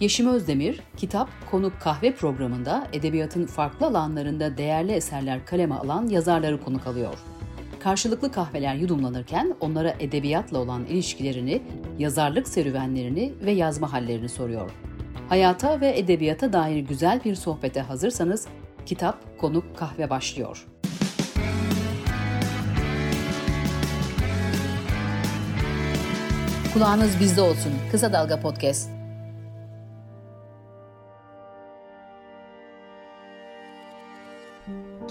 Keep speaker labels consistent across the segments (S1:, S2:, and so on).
S1: Yeşim Özdemir, Kitap Konuk Kahve programında edebiyatın farklı alanlarında değerli eserler kaleme alan yazarları konuk alıyor. Karşılıklı kahveler yudumlanırken onlara edebiyatla olan ilişkilerini, yazarlık serüvenlerini ve yazma hallerini soruyor. Hayata ve edebiyata dair güzel bir sohbete hazırsanız Kitap Konuk Kahve başlıyor. Kulağınız bizde olsun. Kısa Dalga Podcast.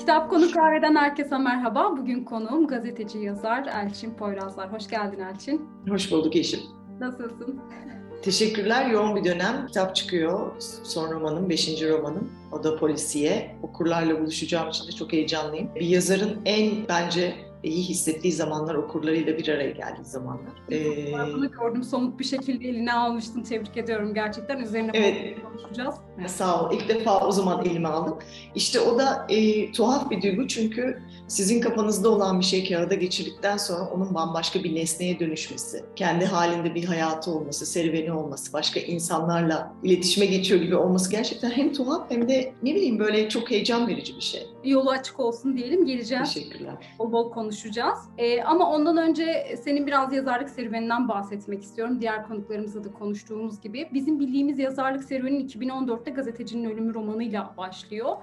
S2: Kitap Konu Kahve'den herkese merhaba. Bugün konuğum gazeteci yazar Elçin Poyrazlar. Hoş geldin Elçin.
S3: Hoş bulduk Yeşim.
S2: Nasılsın?
S3: Teşekkürler. Yoğun bir dönem. Kitap çıkıyor. Son romanım, beşinci romanım. O da polisiye. Okurlarla buluşacağım için de çok heyecanlıyım. Bir yazarın en bence iyi hissettiği zamanlar, okurlarıyla bir araya geldiği zamanlar.
S2: Ee, bunu gördüm. Somut bir şekilde eline almıştın. Tebrik ediyorum gerçekten. Üzerine evet. konuşacağız.
S3: Sağ ol. İlk defa o zaman elime aldım. İşte o da e, tuhaf bir duygu çünkü sizin kafanızda olan bir şey kağıda geçirdikten sonra onun bambaşka bir nesneye dönüşmesi, kendi halinde bir hayatı olması, serüveni olması, başka insanlarla iletişime geçiyor gibi olması gerçekten hem tuhaf hem de ne bileyim böyle çok heyecan verici bir şey.
S2: Yolu açık olsun diyelim. Geleceğiz.
S3: Teşekkürler.
S2: Bol bol konuşacağız. Ee, ama ondan önce senin biraz yazarlık serüveninden bahsetmek istiyorum. Diğer konuklarımızla da konuştuğumuz gibi. Bizim bildiğimiz yazarlık serüvenin 2014'te Gazetecinin Ölümü romanıyla başlıyor.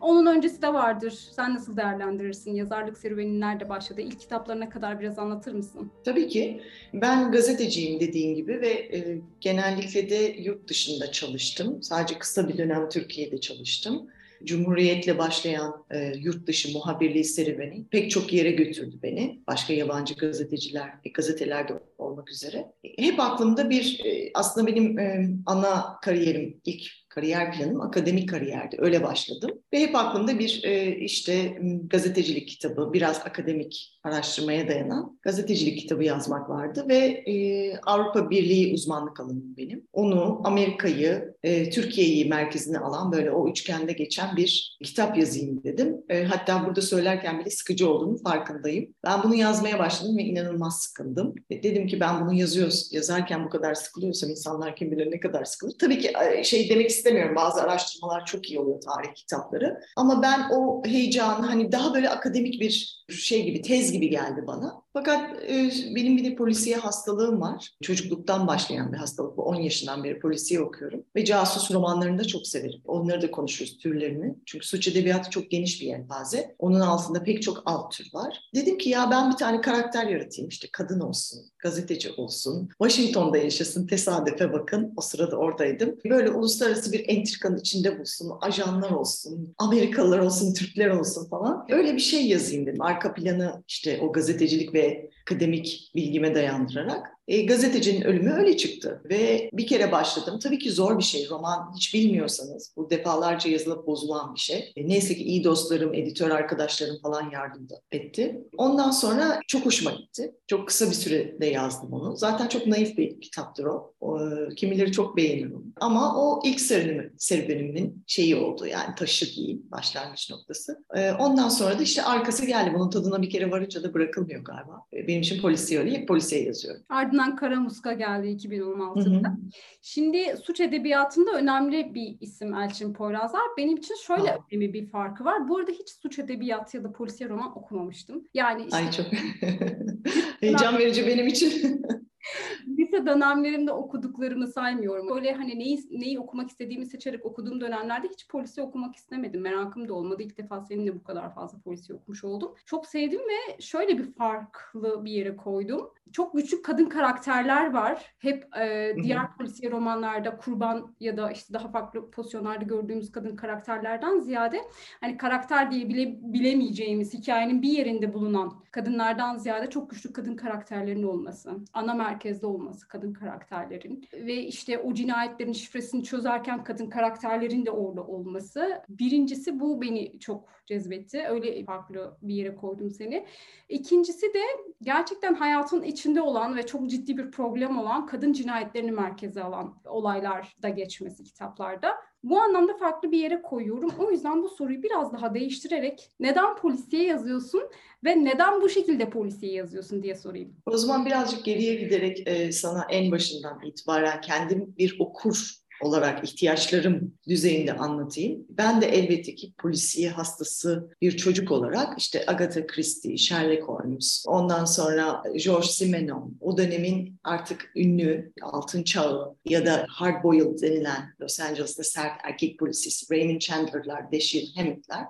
S2: Onun öncesi de vardır. Sen nasıl değerlendirirsin? Yazarlık serüvenin nerede başladı? İlk kitaplarına kadar biraz anlatır mısın?
S3: Tabii ki. Ben gazeteciyim dediğin gibi ve e, genellikle de yurt dışında çalıştım. Sadece kısa bir dönem Türkiye'de çalıştım. Cumhuriyetle başlayan e, yurt dışı muhabirliği serüveni pek çok yere götürdü beni. Başka yabancı gazeteciler, e, gazetelerde olmak üzere. Hep aklımda bir, e, aslında benim e, ana kariyerim, ilk kariyer planım akademik kariyerdi. Öyle başladım. Ve hep aklımda bir e, işte gazetecilik kitabı, biraz akademik araştırmaya dayanan gazetecilik kitabı yazmak vardı. Ve e, Avrupa Birliği uzmanlık alanım benim. Onu, Amerika'yı, e, Türkiye'yi merkezine alan böyle o üçgende geçen bir kitap yazayım dedim. E, hatta burada söylerken bile sıkıcı olduğunu farkındayım. Ben bunu yazmaya başladım ve inanılmaz sıkıldım. E, dedim ki ben bunu yazıyoruz, yazarken bu kadar sıkılıyorsam insanlar kim bilir ne kadar sıkılır. Tabii ki şey demek istemiyorum. Bazı araştırmalar çok iyi oluyor tarih kitapları. Ama ben o heyecanı hani daha böyle akademik bir şey gibi, tez gibi geldi bana. Fakat e, benim bir de polisiye hastalığım var. Çocukluktan başlayan bir hastalık bu. 10 yaşından beri polisiye okuyorum. Ve casus romanlarını da çok severim. Onları da konuşuruz türlerini. Çünkü suç edebiyatı çok geniş bir yelpaze. Onun altında pek çok alt tür var. Dedim ki ya ben bir tane karakter yaratayım. İşte kadın olsun, gazeteci olsun, Washington'da yaşasın, tesadüfe bakın. O sırada oradaydım. Böyle uluslararası bir entrikanın içinde bulsun, ajanlar olsun, Amerikalılar olsun, Türkler olsun falan. Öyle bir şey yazayım dedim. Arka planı işte o gazetecilik ve akademik bilgime dayandırarak. E, gazetecinin ölümü öyle çıktı ve bir kere başladım. Tabii ki zor bir şey. Roman hiç bilmiyorsanız bu defalarca yazılıp bozulan bir şey. E, neyse ki iyi dostlarım, editör arkadaşlarım falan yardım etti. Ondan sonra çok hoşuma gitti. Çok kısa bir sürede yazdım onu. Zaten çok naif bir kitaptır o. o kimileri çok beğenir onu. Ama o ilk serüvenimin, serüvenimin şeyi oldu yani taşı değil, başlangıç noktası. E, ondan sonra da işte arkası geldi. Bunun tadına bir kere varınca da bırakılmıyor galiba. E, benim için polisiye öyle. Hep polisiye yazıyorum.
S2: Ardından Adnan Karamuska geldi 2016'da. Hı hı. Şimdi suç edebiyatında önemli bir isim Elçin Poyrazlar. Benim için şöyle Aa. önemli bir farkı var. Bu arada hiç suç edebiyatı ya da polisiye roman okumamıştım. Yani
S3: işte, Ay çok heyecan verici benim için.
S2: lise dönemlerimde okuduklarımı saymıyorum. Böyle hani neyi, neyi okumak istediğimi seçerek okuduğum dönemlerde hiç polisi okumak istemedim. Merakım da olmadı. İlk defa seninle bu kadar fazla polisi okumuş oldum. Çok sevdim ve şöyle bir farklı bir yere koydum. Çok güçlü kadın karakterler var. Hep e, diğer polisiye romanlarda kurban ya da işte daha farklı pozisyonlarda gördüğümüz kadın karakterlerden ziyade hani karakter diye bile bilemeyeceğimiz hikayenin bir yerinde bulunan kadınlardan ziyade çok güçlü kadın karakterlerin olması, ana merkezde olması kadın karakterlerin ve işte o cinayetlerin şifresini çözerken kadın karakterlerin de orada olması. Birincisi bu beni çok cezbetti. Öyle farklı bir yere koydum seni. İkincisi de gerçekten hayatın içinde olan ve çok ciddi bir problem olan kadın cinayetlerini merkeze alan olaylar da geçmesi kitaplarda. Bu anlamda farklı bir yere koyuyorum. O yüzden bu soruyu biraz daha değiştirerek neden polisiye yazıyorsun ve neden bu şekilde polisiye yazıyorsun diye sorayım.
S3: O zaman birazcık geriye giderek e, sana en başından itibaren kendim bir okur olarak ihtiyaçlarım düzeyinde anlatayım. Ben de elbette ki polisiye hastası bir çocuk olarak işte Agatha Christie, Sherlock Holmes, ondan sonra George Simenon, o dönemin artık ünlü altın çağı ya da hard boiled denilen Los Angeles'ta sert erkek polisisi, Raymond Chandler'lar, Dashiell Hammett'ler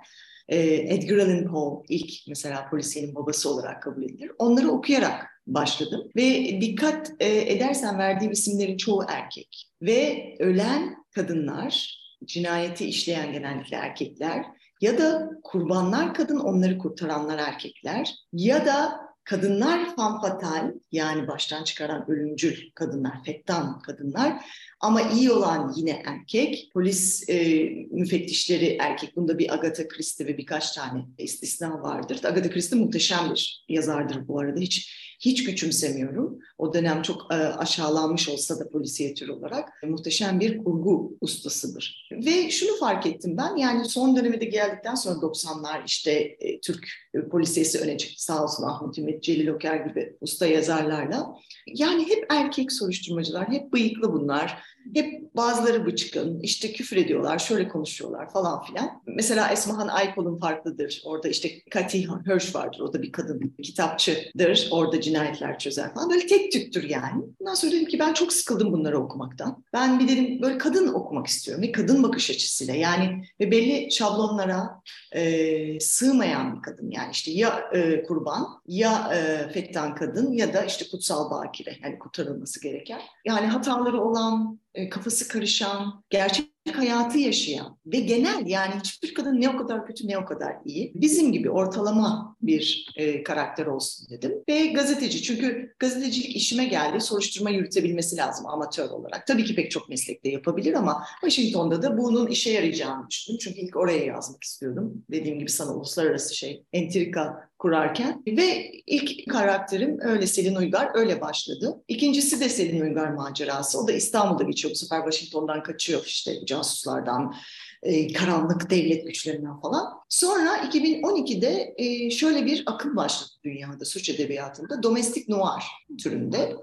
S3: e, Edgar Allan Poe ilk mesela polisiyenin babası olarak kabul edilir. Onları okuyarak başladım ve dikkat e, edersen verdiğim isimlerin çoğu erkek ve ölen kadınlar, cinayeti işleyen genellikle erkekler ya da kurbanlar kadın onları kurtaranlar erkekler ya da kadınlar fanfatal yani baştan çıkaran ölümcül kadınlar, fettan kadınlar ama iyi olan yine erkek. Polis e, müfettişleri erkek. Bunda bir Agatha Christie ve birkaç tane istisna vardır. Agatha Christie muhteşem bir yazardır bu arada. Hiç hiç küçümsemiyorum. O dönem çok e, aşağılanmış olsa da polisiye tür olarak e, muhteşem bir kurgu ustasıdır. Ve şunu fark ettim ben yani son dönemde geldikten sonra 90'lar işte e, Türk polisiyesi öne çıktı sağ olsun Ahmet Ümit, Celil Oker gibi usta yazarlarla. Yani hep erkek soruşturmacılar, hep bıyıklı bunlar hep bazıları bıçkın, işte küfür ediyorlar, şöyle konuşuyorlar falan filan. Mesela Esmahan Aykol'un farklıdır. Orada işte Cathy Hirsch vardır, o da bir kadın kitapçıdır. Orada cinayetler çözer falan. Böyle tek tüktür yani. Ondan sonra dedim ki ben çok sıkıldım bunları okumaktan. Ben bir dedim böyle kadın okumak istiyorum ve kadın bakış açısıyla yani ve belli şablonlara e, sığmayan bir kadın yani işte ya e, kurban ya e, fettan kadın ya da işte kutsal bakire yani kurtarılması gereken. Yani hataları olan, e, kafası karışan, gerçek hayatı yaşayan ve genel yani hiçbir kadın ne o kadar kötü ne o kadar iyi. Bizim gibi ortalama bir e, karakter olsun dedim. Ve gazeteci çünkü gazetecilik işime geldi. Soruşturma yürütebilmesi lazım amatör olarak. Tabii ki pek çok meslekte yapabilir ama Washington'da da bunun işe yarayacağını düşündüm. Çünkü ilk oraya yazmak istiyordum. Dediğim gibi sana uluslararası şey entrika kurarken ve ilk karakterim öyle Selin Uygar öyle başladı. İkincisi de Selin Uygar macerası. O da İstanbul'da geçiyor. Bu sefer Washington'dan kaçıyor işte casuslardan, e, karanlık devlet güçlerinden falan. Sonra 2012'de e, şöyle bir akım başladı dünyada suç edebiyatında. Domestik noir türünde.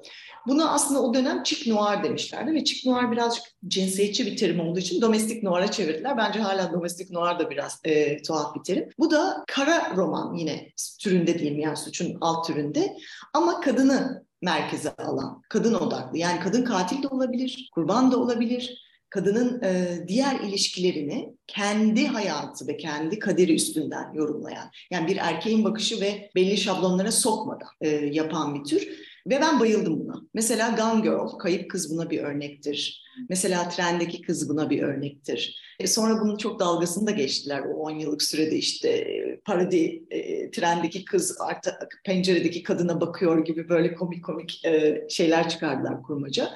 S3: Buna aslında o dönem chick noir demişlerdi ve chick noir birazcık cinsiyetçi bir terim olduğu için domestik noir'a çevirdiler. Bence hala domestik noir da biraz e, tuhaf bir terim. Bu da kara roman yine türünde diyeyim yani suçun alt türünde ama kadını merkeze alan, kadın odaklı. Yani kadın katil de olabilir, kurban da olabilir, kadının e, diğer ilişkilerini kendi hayatı ve kendi kaderi üstünden yorumlayan, yani bir erkeğin bakışı ve belli şablonlara sokmadan e, yapan bir tür. Ve ben bayıldım buna. Mesela Gone Girl, Kayıp Kız buna bir örnektir. Mesela Trendeki Kız buna bir örnektir. E sonra bunun çok dalgasını da geçtiler o 10 yıllık sürede işte e, parodi e, Trendeki Kız artık penceredeki kadına bakıyor gibi böyle komik komik e, şeyler çıkardılar kurmaca.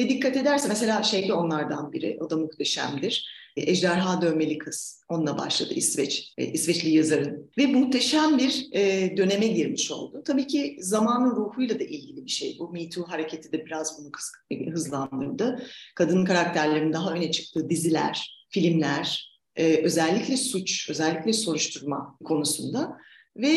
S3: Ve dikkat ederse mesela şeyde onlardan biri, o da muhteşemdir. E, Ejderha Dövmeli Kız, onunla başladı İsveç, e, İsveçli yazarın. Ve muhteşem bir e, döneme girmiş oldu. Tabii ki zamanın ruhuyla da ilgili bir şey bu. Me Too hareketi de biraz bunu hızlandırdı. Kadın karakterlerin daha öne çıktığı diziler, filmler, özellikle suç, özellikle soruşturma konusunda ve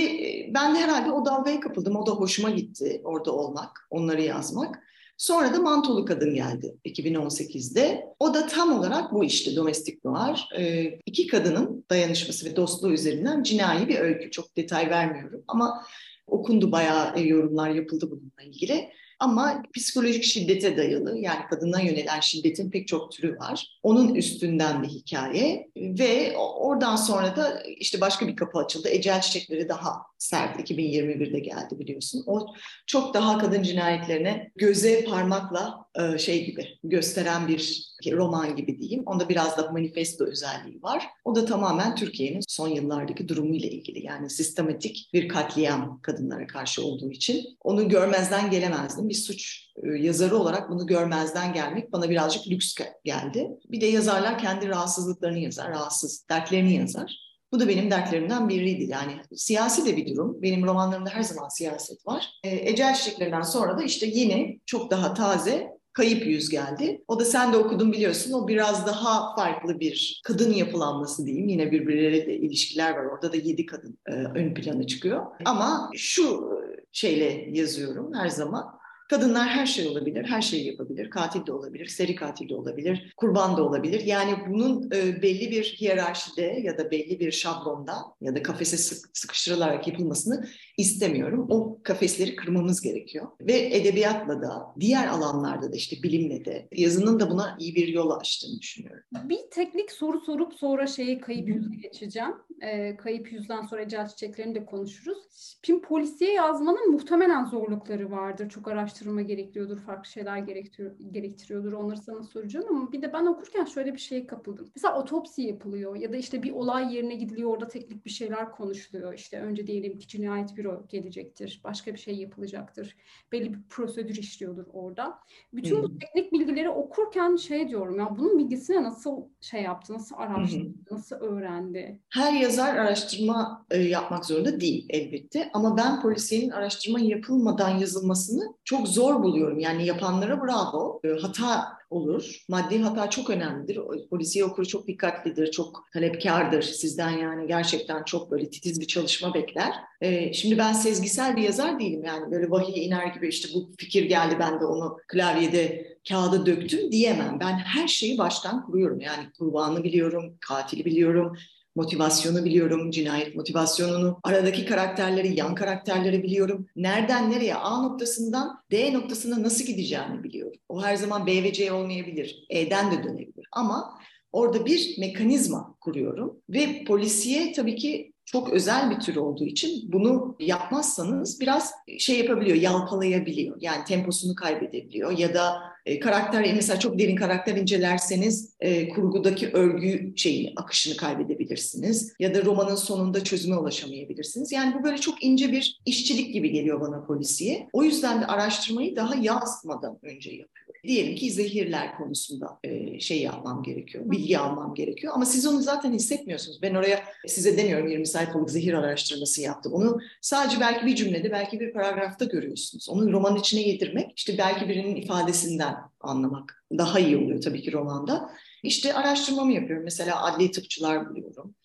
S3: ben de herhalde o dalgaya kapıldım. O da hoşuma gitti orada olmak, onları yazmak. Sonra da Mantolu Kadın geldi 2018'de. O da tam olarak bu işte domestik noir. Ee, iki kadının dayanışması ve dostluğu üzerinden cinayi bir öykü. Çok detay vermiyorum ama okundu bayağı e, yorumlar yapıldı bununla ilgili. Ama psikolojik şiddete dayalı yani kadına yönelen şiddetin pek çok türü var. Onun üstünden bir hikaye ve oradan sonra da işte başka bir kapı açıldı. Ecel Çiçekleri daha sert 2021'de geldi biliyorsun. O çok daha kadın cinayetlerine göze parmakla şey gibi gösteren bir roman gibi diyeyim. Onda biraz da manifesto özelliği var. O da tamamen Türkiye'nin son yıllardaki durumuyla ilgili. Yani sistematik bir katliam kadınlara karşı olduğu için onu görmezden gelemezdim. Bir suç e, yazarı olarak bunu görmezden gelmek bana birazcık lüks geldi. Bir de yazarlar kendi rahatsızlıklarını yazar, rahatsız dertlerini yazar. Bu da benim dertlerimden biriydi. Yani siyasi de bir durum. Benim romanlarımda her zaman siyaset var. E, Ecel Çiçeklerinden sonra da işte yeni, çok daha taze Kayıp Yüz geldi. O da sen de okudun biliyorsun. O biraz daha farklı bir kadın yapılanması diyeyim. Yine birbirleriyle ilişkiler var. Orada da yedi kadın e, ön plana çıkıyor. Ama şu şeyle yazıyorum her zaman. Kadınlar her şey olabilir, her şeyi yapabilir. Katil de olabilir, seri katil de olabilir, kurban da olabilir. Yani bunun e, belli bir hiyerarşide ya da belli bir şablonda ya da kafese sıkıştırılarak yapılmasını istemiyorum. O kafesleri kırmamız gerekiyor. Ve edebiyatla da, diğer alanlarda da işte bilimle de yazının da buna iyi bir yol açtığını düşünüyorum.
S2: Bir teknik soru sorup sonra şeyi kayıp yüze geçeceğim. E, kayıp yüzden sonra Ecel Çiçeklerini de konuşuruz. Şimdi polisiye yazmanın muhtemelen zorlukları vardır. Çok araştırma gerektiriyordur, farklı şeyler gerektiriyor, gerektiriyordur. Onları sana soracağım ama bir de ben okurken şöyle bir şeye kapıldım. Mesela otopsi yapılıyor ya da işte bir olay yerine gidiliyor orada teknik bir şeyler konuşuluyor. İşte önce diyelim ki cinayet büro gelecektir, başka bir şey yapılacaktır. Belli bir prosedür işliyordur orada. Bütün bu teknik bilgileri okurken şey diyorum ya bunun bilgisini nasıl şey yaptı, nasıl araştırdı, nasıl öğrendi?
S3: Her yazar araştırma e, yapmak zorunda değil elbette ama ben polisiyenin araştırma yapılmadan yazılmasını çok zor buluyorum. Yani yapanlara bravo. E, hata olur. Maddi hata çok önemlidir. Polisiye okuru çok dikkatlidir, çok talepkardır. Sizden yani gerçekten çok böyle titiz bir çalışma bekler. Ee, şimdi ben sezgisel bir yazar değilim yani böyle vahiy iner gibi işte bu fikir geldi ben de onu klavyede kağıda döktüm diyemem. Ben her şeyi baştan kuruyorum. Yani kurbanı biliyorum, katili biliyorum, motivasyonu biliyorum, cinayet motivasyonunu, aradaki karakterleri, yan karakterleri biliyorum. Nereden nereye, A noktasından D noktasına nasıl gideceğini biliyorum. O her zaman B ve C olmayabilir, E'den de dönebilir. Ama orada bir mekanizma kuruyorum ve polisiye tabii ki çok özel bir tür olduğu için bunu yapmazsanız biraz şey yapabiliyor, yalpalayabiliyor. Yani temposunu kaybedebiliyor ya da e, karakter mesela çok derin karakter incelerseniz e, kurgudaki örgü şeyini, akışını kaybedebilirsiniz ya da romanın sonunda çözüme ulaşamayabilirsiniz. Yani bu böyle çok ince bir işçilik gibi geliyor bana polisiye. O yüzden de araştırmayı daha yazmadan önce yapıyorum. Diyelim ki zehirler konusunda e, şey yapmam gerekiyor, bilgi almam gerekiyor. Ama siz onu zaten hissetmiyorsunuz. Ben oraya size demiyorum 20 sayfalık zehir araştırması yaptım. Onu sadece belki bir cümlede, belki bir paragrafta görüyorsunuz. Onu romanın içine yedirmek, işte belki birinin ifadesinden anlamak daha iyi oluyor tabii ki romanda. İşte araştırmamı yapıyorum. Mesela adli tıpçılar buluyorum.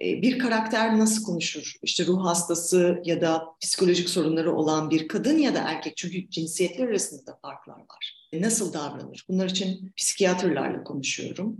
S3: Bir karakter nasıl konuşur? İşte ruh hastası ya da psikolojik sorunları olan bir kadın ya da erkek. Çünkü cinsiyetler arasında da farklar var. E, nasıl davranır? Bunlar için psikiyatrlarla konuşuyorum.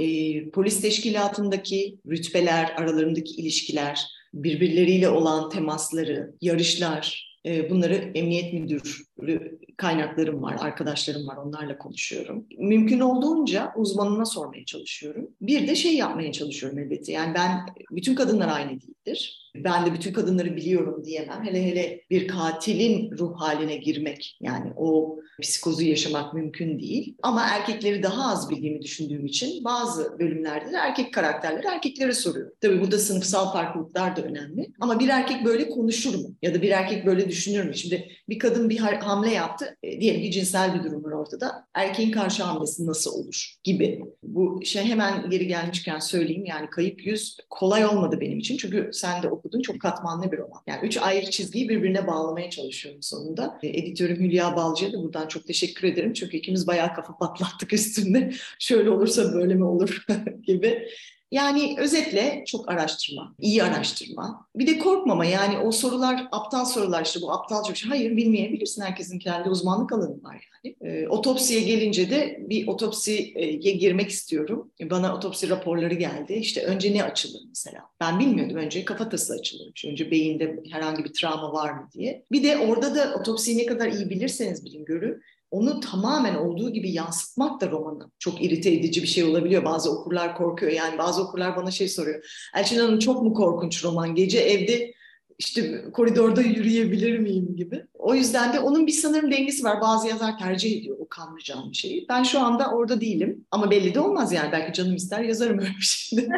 S3: E, polis teşkilatındaki rütbeler, aralarındaki ilişkiler, birbirleriyle olan temasları, yarışlar, e, bunları emniyet müdürü kaynaklarım var, arkadaşlarım var, onlarla konuşuyorum. Mümkün olduğunca uzmanına sormaya çalışıyorum. Bir de şey yapmaya çalışıyorum elbette. Yani ben, bütün kadınlar aynı değildir. Ben de bütün kadınları biliyorum diyemem. Hele hele bir katilin ruh haline girmek, yani o psikozu yaşamak mümkün değil. Ama erkekleri daha az bildiğimi düşündüğüm için bazı bölümlerde de erkek karakterleri erkeklere soruyorum. Tabii burada sınıfsal farklılıklar da önemli. Ama bir erkek böyle konuşur mu? Ya da bir erkek böyle düşünür mü? Şimdi bir kadın bir hamle yaptı. E, diyelim ki cinsel bir durum var ortada. Erkeğin karşı hamlesi nasıl olur gibi. Bu şey hemen geri gelmişken söyleyeyim. Yani Kayıp Yüz kolay olmadı benim için. Çünkü sen de okudun. Çok katmanlı bir roman. Yani üç ayrı çizgiyi birbirine bağlamaya çalışıyorum sonunda. E, editörüm Hülya Balcı'ya da buradan çok teşekkür ederim. Çünkü ikimiz bayağı kafa patlattık üstünde. Şöyle olursa böyle mi olur gibi. Yani özetle çok araştırma, iyi araştırma. Bir de korkmama yani o sorular aptal sorular işte bu aptalca bir şey. Hayır bilmeyebilirsin herkesin kendi uzmanlık alanı var yani. E, otopsiye gelince de bir otopsiye girmek istiyorum. Bana otopsi raporları geldi. İşte önce ne açılır mesela? Ben bilmiyordum önce kafatası açılırmış. Önce beyinde herhangi bir travma var mı diye. Bir de orada da otopsiyi ne kadar iyi bilirseniz bilin görün onu tamamen olduğu gibi yansıtmak da romanı çok irite edici bir şey olabiliyor. Bazı okurlar korkuyor. Yani bazı okurlar bana şey soruyor. Elçin Hanım çok mu korkunç roman? Gece evde işte koridorda yürüyebilir miyim gibi. O yüzden de onun bir sanırım dengesi var. Bazı yazar tercih ediyor o kanlayacağım şeyi. Ben şu anda orada değilim. Ama belli de olmaz yani. Belki canım ister yazarım öyle bir şey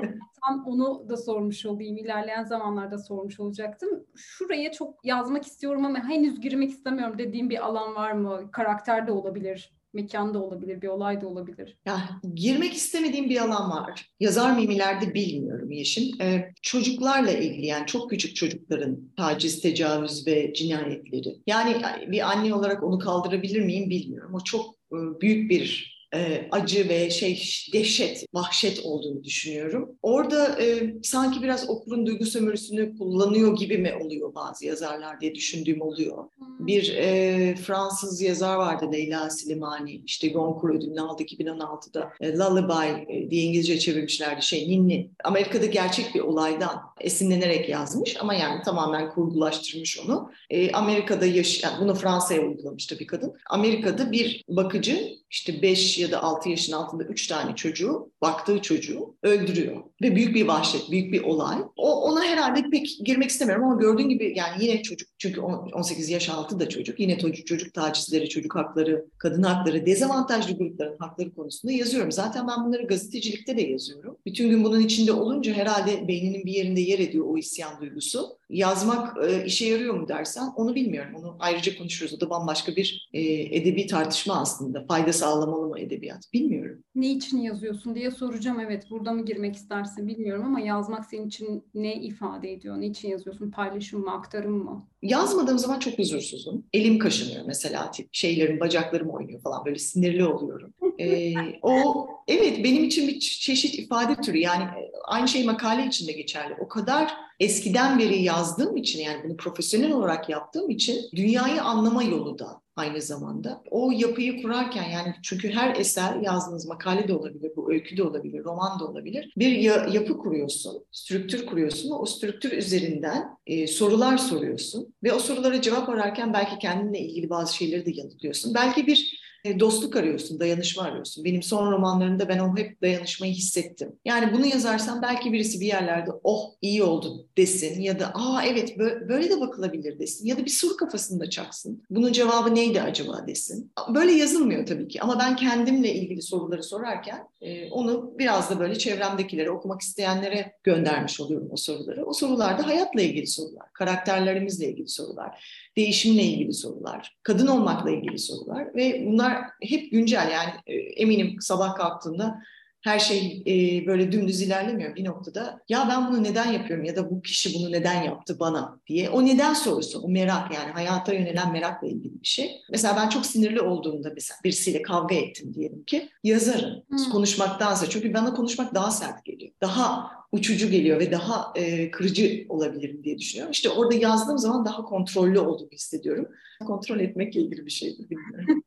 S2: Tam onu da sormuş olayım. İlerleyen zamanlarda sormuş olacaktım. Şuraya çok yazmak istiyorum ama henüz girmek istemiyorum dediğim bir alan var mı? Karakter de olabilir mekan da olabilir, bir olay da olabilir.
S3: Ya girmek istemediğim bir alan var. Yazar mıyım ileride bilmiyorum Yeşim. Ee, çocuklarla ilgili yani çok küçük çocukların taciz, tecavüz ve cinayetleri. Yani bir anne olarak onu kaldırabilir miyim bilmiyorum. O çok e, büyük bir e, acı ve şey dehşet, vahşet olduğunu düşünüyorum. Orada e, sanki biraz okurun duygu sömürüsünü kullanıyor gibi mi oluyor bazı yazarlar diye düşündüğüm oluyor. Hmm. Bir e, Fransız yazar vardı Leyla Slimani, işte Goncourt ödülünü aldı 2016'da. E, Lullaby e, diye İngilizce çevirmişlerdi şey Ninni. Amerika'da gerçek bir olaydan esinlenerek yazmış ama yani tamamen kurgulaştırmış onu. E, Amerika'da yaşayan, yani bunu Fransa'ya uygulamıştı bir kadın. Amerika'da bir bakıcı işte 5 ya da 6 yaşın altında 3 tane çocuğu, baktığı çocuğu öldürüyor. Ve büyük bir vahşet, büyük bir olay. O, ona herhalde pek girmek istemiyorum ama gördüğün gibi yani yine çocuk, çünkü 18 yaş altı da çocuk. Yine çocuk, çocuk tacizleri, çocuk hakları, kadın hakları, dezavantajlı grupların hakları konusunda yazıyorum. Zaten ben bunları gazetecilikte de yazıyorum. Bütün gün bunun içinde olunca herhalde beyninin bir yerinde yer ediyor o isyan duygusu. Yazmak e, işe yarıyor mu dersen onu bilmiyorum. Onu ayrıca konuşuruz. O da bambaşka bir e, edebi tartışma aslında. Fayda sağlamalı mı edebiyat? Bilmiyorum.
S2: Ne için yazıyorsun diye soracağım. Evet burada mı girmek istersin bilmiyorum ama yazmak senin için ne ifade ediyor? Ne için yazıyorsun? Paylaşım mı, aktarım mı?
S3: Yazmadığım zaman çok huzursuzum. Elim kaşınıyor mesela. Şeylerim, bacaklarım oynuyor falan. Böyle sinirli oluyorum. Ee, o evet benim için bir çeşit ifade türü. Yani e, aynı şey makale için de geçerli. O kadar eskiden beri yazdığım için yani bunu profesyonel olarak yaptığım için dünyayı anlama yolu da aynı zamanda. O yapıyı kurarken yani çünkü her eser yazdığınız makale de olabilir, bu öykü de olabilir, roman da olabilir. Bir ya, yapı kuruyorsun, strüktür kuruyorsun o strüktür üzerinden e, sorular soruyorsun ve o sorulara cevap ararken belki kendinle ilgili bazı şeyleri de yanıtlıyorsun. Belki bir e, dostluk arıyorsun, dayanışma arıyorsun. Benim son romanlarımda ben o hep dayanışmayı hissettim. Yani bunu yazarsam belki birisi bir yerlerde oh iyi oldu desin ya da aa evet böyle de bakılabilir desin ya da bir soru kafasında çaksın. Bunun cevabı neydi acaba desin. Böyle yazılmıyor tabii ki ama ben kendimle ilgili soruları sorarken e, onu biraz da böyle çevremdekilere, okumak isteyenlere göndermiş oluyorum o soruları. O sorularda hayatla ilgili sorular, karakterlerimizle ilgili sorular, değişimle ilgili sorular, kadın olmakla ilgili sorular ve bunlar hep güncel. Yani e, eminim sabah kalktığında her şey e, böyle dümdüz ilerlemiyor bir noktada. Ya ben bunu neden yapıyorum ya da bu kişi bunu neden yaptı bana diye. O neden sorusu, o merak yani hayata yönelen merakla ilgili bir şey. Mesela ben çok sinirli olduğumda mesela birisiyle kavga ettim diyelim ki yazarım hmm. konuşmaktansa. Çünkü bana konuşmak daha sert geliyor. Daha uçucu geliyor ve daha e, kırıcı olabilirim diye düşünüyorum. İşte orada yazdığım zaman daha kontrollü olduğumu hissediyorum. Kontrol etmekle ilgili bir şeydir bilmiyorum.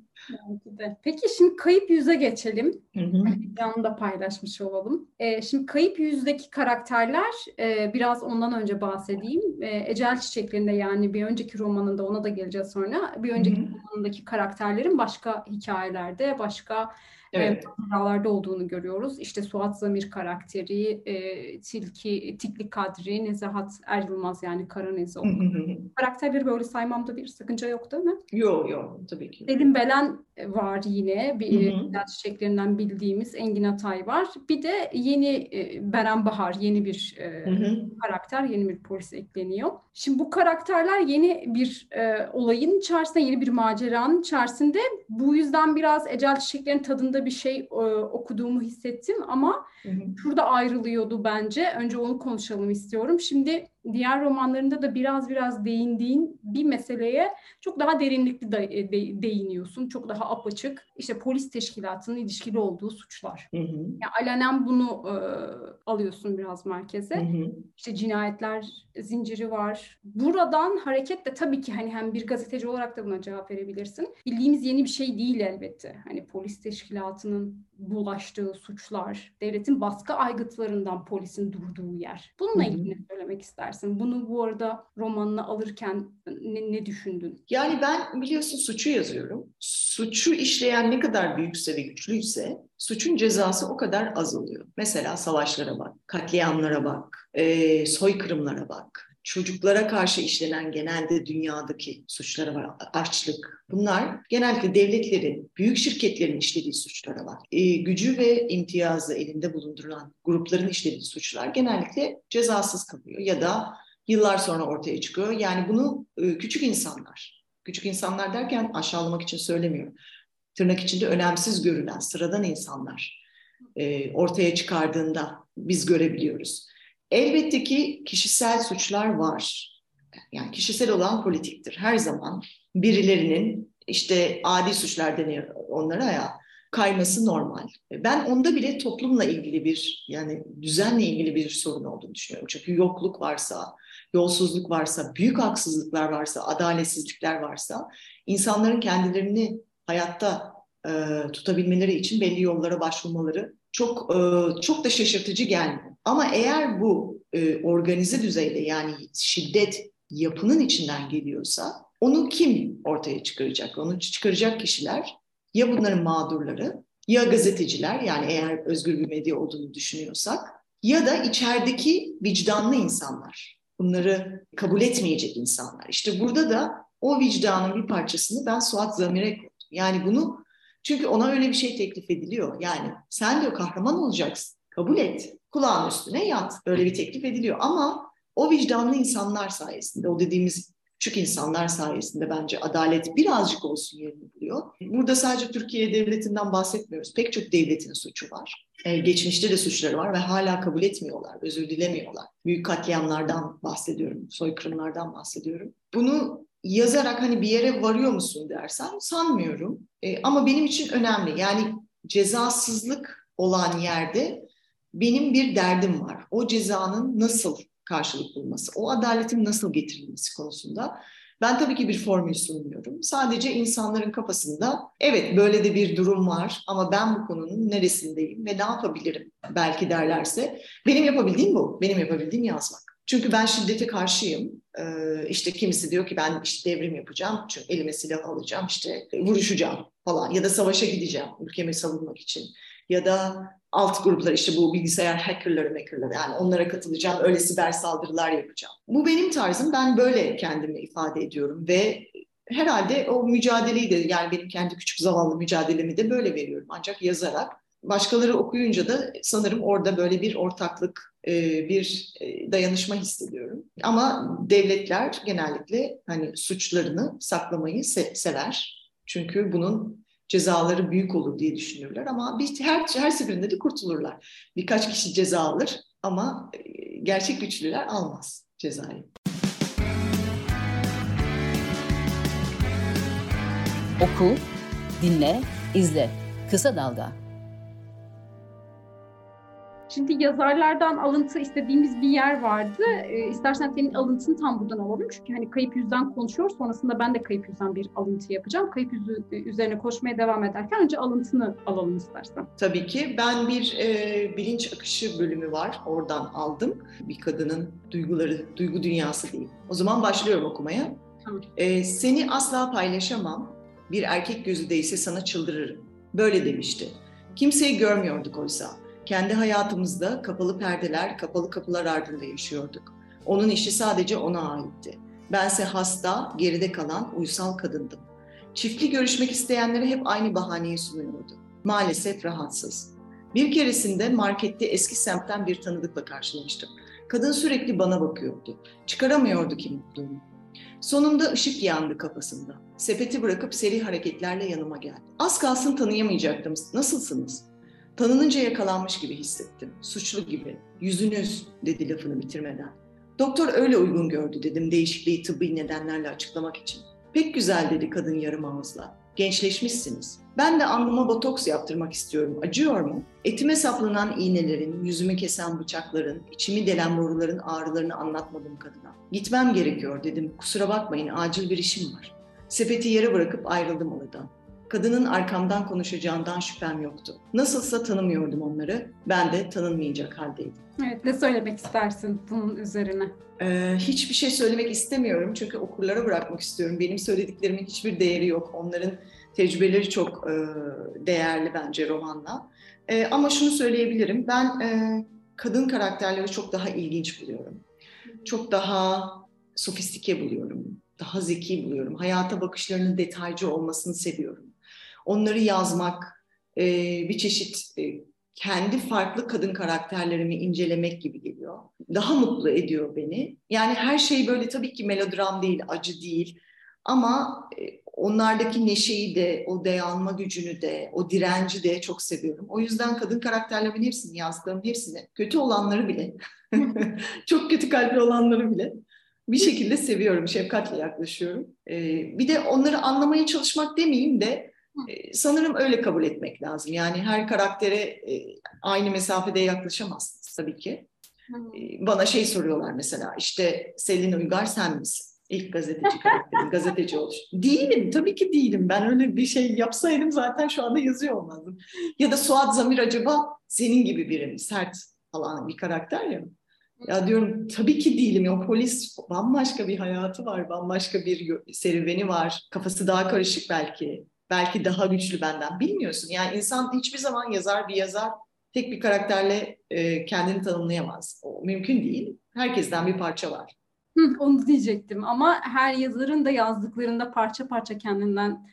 S2: Peki şimdi kayıp yüze geçelim. Hı hı. da paylaşmış olalım. Ee, şimdi kayıp yüzdeki karakterler e, biraz ondan önce bahsedeyim. E, Ecel Çiçeklerinde yani bir önceki romanında ona da geleceğiz sonra. Bir önceki hı hı. romanındaki karakterlerin başka hikayelerde, başka evet. e, olduğunu görüyoruz. İşte Suat Zamir karakteri, e, Tilki, Tikli Kadri, Nezahat Er Yılmaz yani Karanezi Karakterleri böyle saymamda bir sakınca yok değil mi?
S3: Yok yok tabii ki.
S2: Selim Belen var yine. Bir çiçeklerinden bildiğimiz Engin Atay var. Bir de yeni e, Beren Bahar yeni bir e, karakter, yeni bir polis ekleniyor. Şimdi bu karakterler yeni bir e, olayın içerisinde, yeni bir maceranın içerisinde. Bu yüzden biraz Ecel Çiçeklerin tadında bir şey e, okuduğumu hissettim ama hı hı. şurada ayrılıyordu bence. Önce onu konuşalım istiyorum. Şimdi diğer romanlarında da biraz biraz değindiğin bir meseleye çok daha derinlikli de, e, de, değiniyorsun. Çok daha apaçık. İşte polis teşkilatının ilişkili olduğu suçlar. Hı hı. Yani alenen bunu e, alıyorsun biraz merkeze. Hı hı. İşte cinayetler zinciri var. Buradan hareketle tabii ki hani hem bir gazeteci olarak da buna cevap verebilirsin. Bildiğimiz yeni bir şey değil elbette. Hani polis teşkilatının bulaştığı suçlar, devletin baskı aygıtlarından polisin durduğu yer. Bununla ilgili ne söylemek istersin? Bunu bu arada romanına alırken ne, ne düşündün?
S3: Yani ben biliyorsun suçu yazıyorum. Suçu işleyen ne kadar büyükse ve güçlüyse suçun cezası o kadar az oluyor. Mesela savaşlara bak, katliamlara bak, e, soykırımlara bak çocuklara karşı işlenen genelde dünyadaki suçlara var. Açlık. Bunlar genellikle devletlerin, büyük şirketlerin işlediği suçlara var. E, gücü ve imtiyazı elinde bulundurulan grupların işlediği suçlar genellikle cezasız kalıyor ya da yıllar sonra ortaya çıkıyor. Yani bunu e, küçük insanlar, küçük insanlar derken aşağılamak için söylemiyorum. Tırnak içinde önemsiz görülen sıradan insanlar e, ortaya çıkardığında biz görebiliyoruz. Elbette ki kişisel suçlar var. Yani kişisel olan politiktir. Her zaman birilerinin işte adi suçlar deniyor onlara ya kayması normal. Ben onda bile toplumla ilgili bir yani düzenle ilgili bir sorun olduğunu düşünüyorum. Çünkü yokluk varsa, yolsuzluk varsa, büyük haksızlıklar varsa, adaletsizlikler varsa insanların kendilerini hayatta e, tutabilmeleri için belli yollara başvurmaları çok e, çok da şaşırtıcı gelmiyor. Ama eğer bu e, organize düzeyde yani şiddet yapının içinden geliyorsa onu kim ortaya çıkaracak? Onu çıkaracak kişiler ya bunların mağdurları ya gazeteciler yani eğer özgür bir medya olduğunu düşünüyorsak ya da içerideki vicdanlı insanlar. Bunları kabul etmeyecek insanlar. İşte burada da o vicdanın bir parçasını ben Suat Zamir'e koydum. Yani bunu çünkü ona öyle bir şey teklif ediliyor. Yani sen diyor kahraman olacaksın. Kabul et. Kulağın üstüne yat. Böyle bir teklif ediliyor. Ama o vicdanlı insanlar sayesinde, o dediğimiz küçük insanlar sayesinde bence adalet birazcık olsun yerini buluyor. Burada sadece Türkiye devletinden bahsetmiyoruz. Pek çok devletin suçu var. Ee, geçmişte de suçları var ve hala kabul etmiyorlar, özür dilemiyorlar. Büyük katliamlardan bahsediyorum, soykırımlardan bahsediyorum. Bunu yazarak hani bir yere varıyor musun dersen sanmıyorum. E, ama benim için önemli. Yani cezasızlık olan yerde benim bir derdim var. O cezanın nasıl karşılık bulması, o adaletin nasıl getirilmesi konusunda ben tabii ki bir formül sunmuyorum. Sadece insanların kafasında evet böyle de bir durum var ama ben bu konunun neresindeyim ve ne yapabilirim belki derlerse benim yapabildiğim bu. Benim yapabildiğim yazmak. Çünkü ben şiddete karşıyım. Ee, işte kimisi diyor ki ben işte devrim yapacağım, çünkü elime silah alacağım, işte vuruşacağım falan ya da savaşa gideceğim ülkemi savunmak için. Ya da alt gruplar işte bu bilgisayar hackerları hackerları yani onlara katılacağım, öyle siber saldırılar yapacağım. Bu benim tarzım, ben böyle kendimi ifade ediyorum ve herhalde o mücadeleyi de yani benim kendi küçük zavallı mücadelemi de böyle veriyorum ancak yazarak. Başkaları okuyunca da sanırım orada böyle bir ortaklık, e, bir e, dayanışma hissediyorum. Ama devletler genellikle hani suçlarını saklamayı sever. Çünkü bunun cezaları büyük olur diye düşünürler ama bir, her, her seferinde de kurtulurlar. Birkaç kişi ceza alır ama e, gerçek güçlüler almaz cezayı.
S1: Oku, dinle, izle. Kısa Dalga
S2: Şimdi yazarlardan alıntı istediğimiz bir yer vardı. E, istersen senin alıntını tam buradan alalım. Çünkü hani kayıp yüzden konuşuyor. Sonrasında ben de kayıp yüzden bir alıntı yapacağım. Kayıp yüzü e, üzerine koşmaya devam ederken önce alıntını alalım istersen.
S3: Tabii ki. Ben bir e, bilinç akışı bölümü var. Oradan aldım. Bir kadının duyguları, duygu dünyası değil. O zaman başlıyorum okumaya. Tamam. E, seni asla paylaşamam. Bir erkek gözü değse sana çıldırırım. Böyle demişti. Kimseyi görmüyorduk oysa. Kendi hayatımızda kapalı perdeler, kapalı kapılar ardında yaşıyorduk. Onun işi sadece ona aitti. Bense hasta, geride kalan uysal kadındım. Çiftli görüşmek isteyenlere hep aynı bahaneyi sunuyordu. Maalesef rahatsız. Bir keresinde markette eski semtten bir tanıdıkla karşılaştım. Kadın sürekli bana bakıyordu. Çıkaramıyordu kim olduğunu. Sonunda ışık yandı kafasında. Sepeti bırakıp seri hareketlerle yanıma geldi. Az kalsın tanıyamayacaktım. Nasılsınız? Tanınınca yakalanmış gibi hissettim. Suçlu gibi. Yüzünüz dedi lafını bitirmeden. Doktor öyle uygun gördü dedim değişikliği tıbbi nedenlerle açıklamak için. Pek güzel dedi kadın yarım ağızla. Gençleşmişsiniz. Ben de alnıma botoks yaptırmak istiyorum. Acıyor mu? Etime saplanan iğnelerin, yüzümü kesen bıçakların, içimi delen boruların ağrılarını anlatmadım kadına. Gitmem gerekiyor dedim. Kusura bakmayın acil bir işim var. Sepeti yere bırakıp ayrıldım oradan. Kadının arkamdan konuşacağından şüphem yoktu. Nasılsa tanımıyordum onları. Ben de tanınmayacak haldeydim.
S2: Evet, ne söylemek istersin bunun üzerine?
S3: Ee, hiçbir şey söylemek istemiyorum çünkü okurlara bırakmak istiyorum. Benim söylediklerimin hiçbir değeri yok. Onların tecrübeleri çok e, değerli bence romanla. E, ama şunu söyleyebilirim, ben e, kadın karakterleri çok daha ilginç buluyorum. Çok daha sofistike buluyorum, daha zeki buluyorum. Hayata bakışlarının detaycı olmasını seviyorum onları yazmak, e, bir çeşit e, kendi farklı kadın karakterlerimi incelemek gibi geliyor. Daha mutlu ediyor beni. Yani her şey böyle tabii ki melodram değil, acı değil. Ama e, onlardaki neşeyi de, o dayanma gücünü de, o direnci de çok seviyorum. O yüzden kadın karakterlerimin hepsini, yazdığım hepsini, kötü olanları bile, çok kötü kalpli olanları bile bir şekilde seviyorum, şefkatle yaklaşıyorum. Ee, bir de onları anlamaya çalışmak demeyeyim de sanırım öyle kabul etmek lazım. Yani her karaktere aynı mesafede yaklaşamazsınız tabii ki. Bana şey soruyorlar mesela işte Selin Uygar sen misin? İlk gazeteci karakterim, gazeteci oluş. Değilim, tabii ki değilim. Ben öyle bir şey yapsaydım zaten şu anda yazıyor olmazdım. Ya da Suat Zamir acaba senin gibi biri mi? Sert falan bir karakter ya. Ya diyorum tabii ki değilim. O polis bambaşka bir hayatı var, bambaşka bir serüveni var. Kafası daha karışık belki. Belki daha güçlü benden. Bilmiyorsun. Yani insan hiçbir zaman yazar bir yazar tek bir karakterle e, kendini tanımlayamaz. O mümkün değil. Herkesten bir parça var.
S2: Onu diyecektim ama her yazarın da yazdıklarında parça parça kendinden,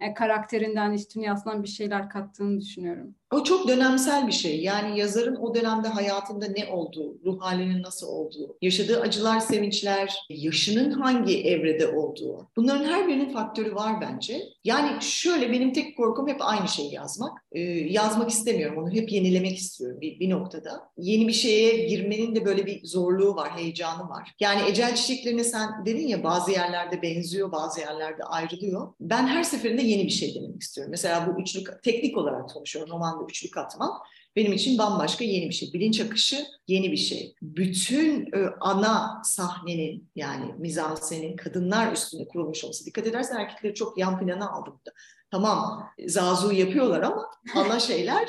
S2: e, karakterinden, iç dünyasından bir şeyler kattığını düşünüyorum.
S3: O çok dönemsel bir şey. Yani yazarın o dönemde hayatında ne olduğu, ruh halinin nasıl olduğu, yaşadığı acılar, sevinçler, yaşının hangi evrede olduğu. Bunların her birinin faktörü var bence. Yani şöyle benim tek korkum hep aynı şeyi yazmak. Ee, yazmak istemiyorum onu. Hep yenilemek istiyorum bir, bir noktada. Yeni bir şeye girmenin de böyle bir zorluğu var, heyecanı var. Yani ecel çiçeklerine sen dedin ya bazı yerlerde benziyor, bazı yerlerde ayrılıyor. Ben her seferinde yeni bir şey denemek istiyorum. Mesela bu üçlük teknik olarak konuşuyorum. Roman anlamda üçlü katman benim için bambaşka yeni bir şey. Bilinç akışı yeni bir şey. Bütün e, ana sahnenin yani mizansenin kadınlar üstünde kurulmuş olması. Dikkat edersen erkekleri çok yan plana aldım da. Tamam zazu yapıyorlar ama ana şeyler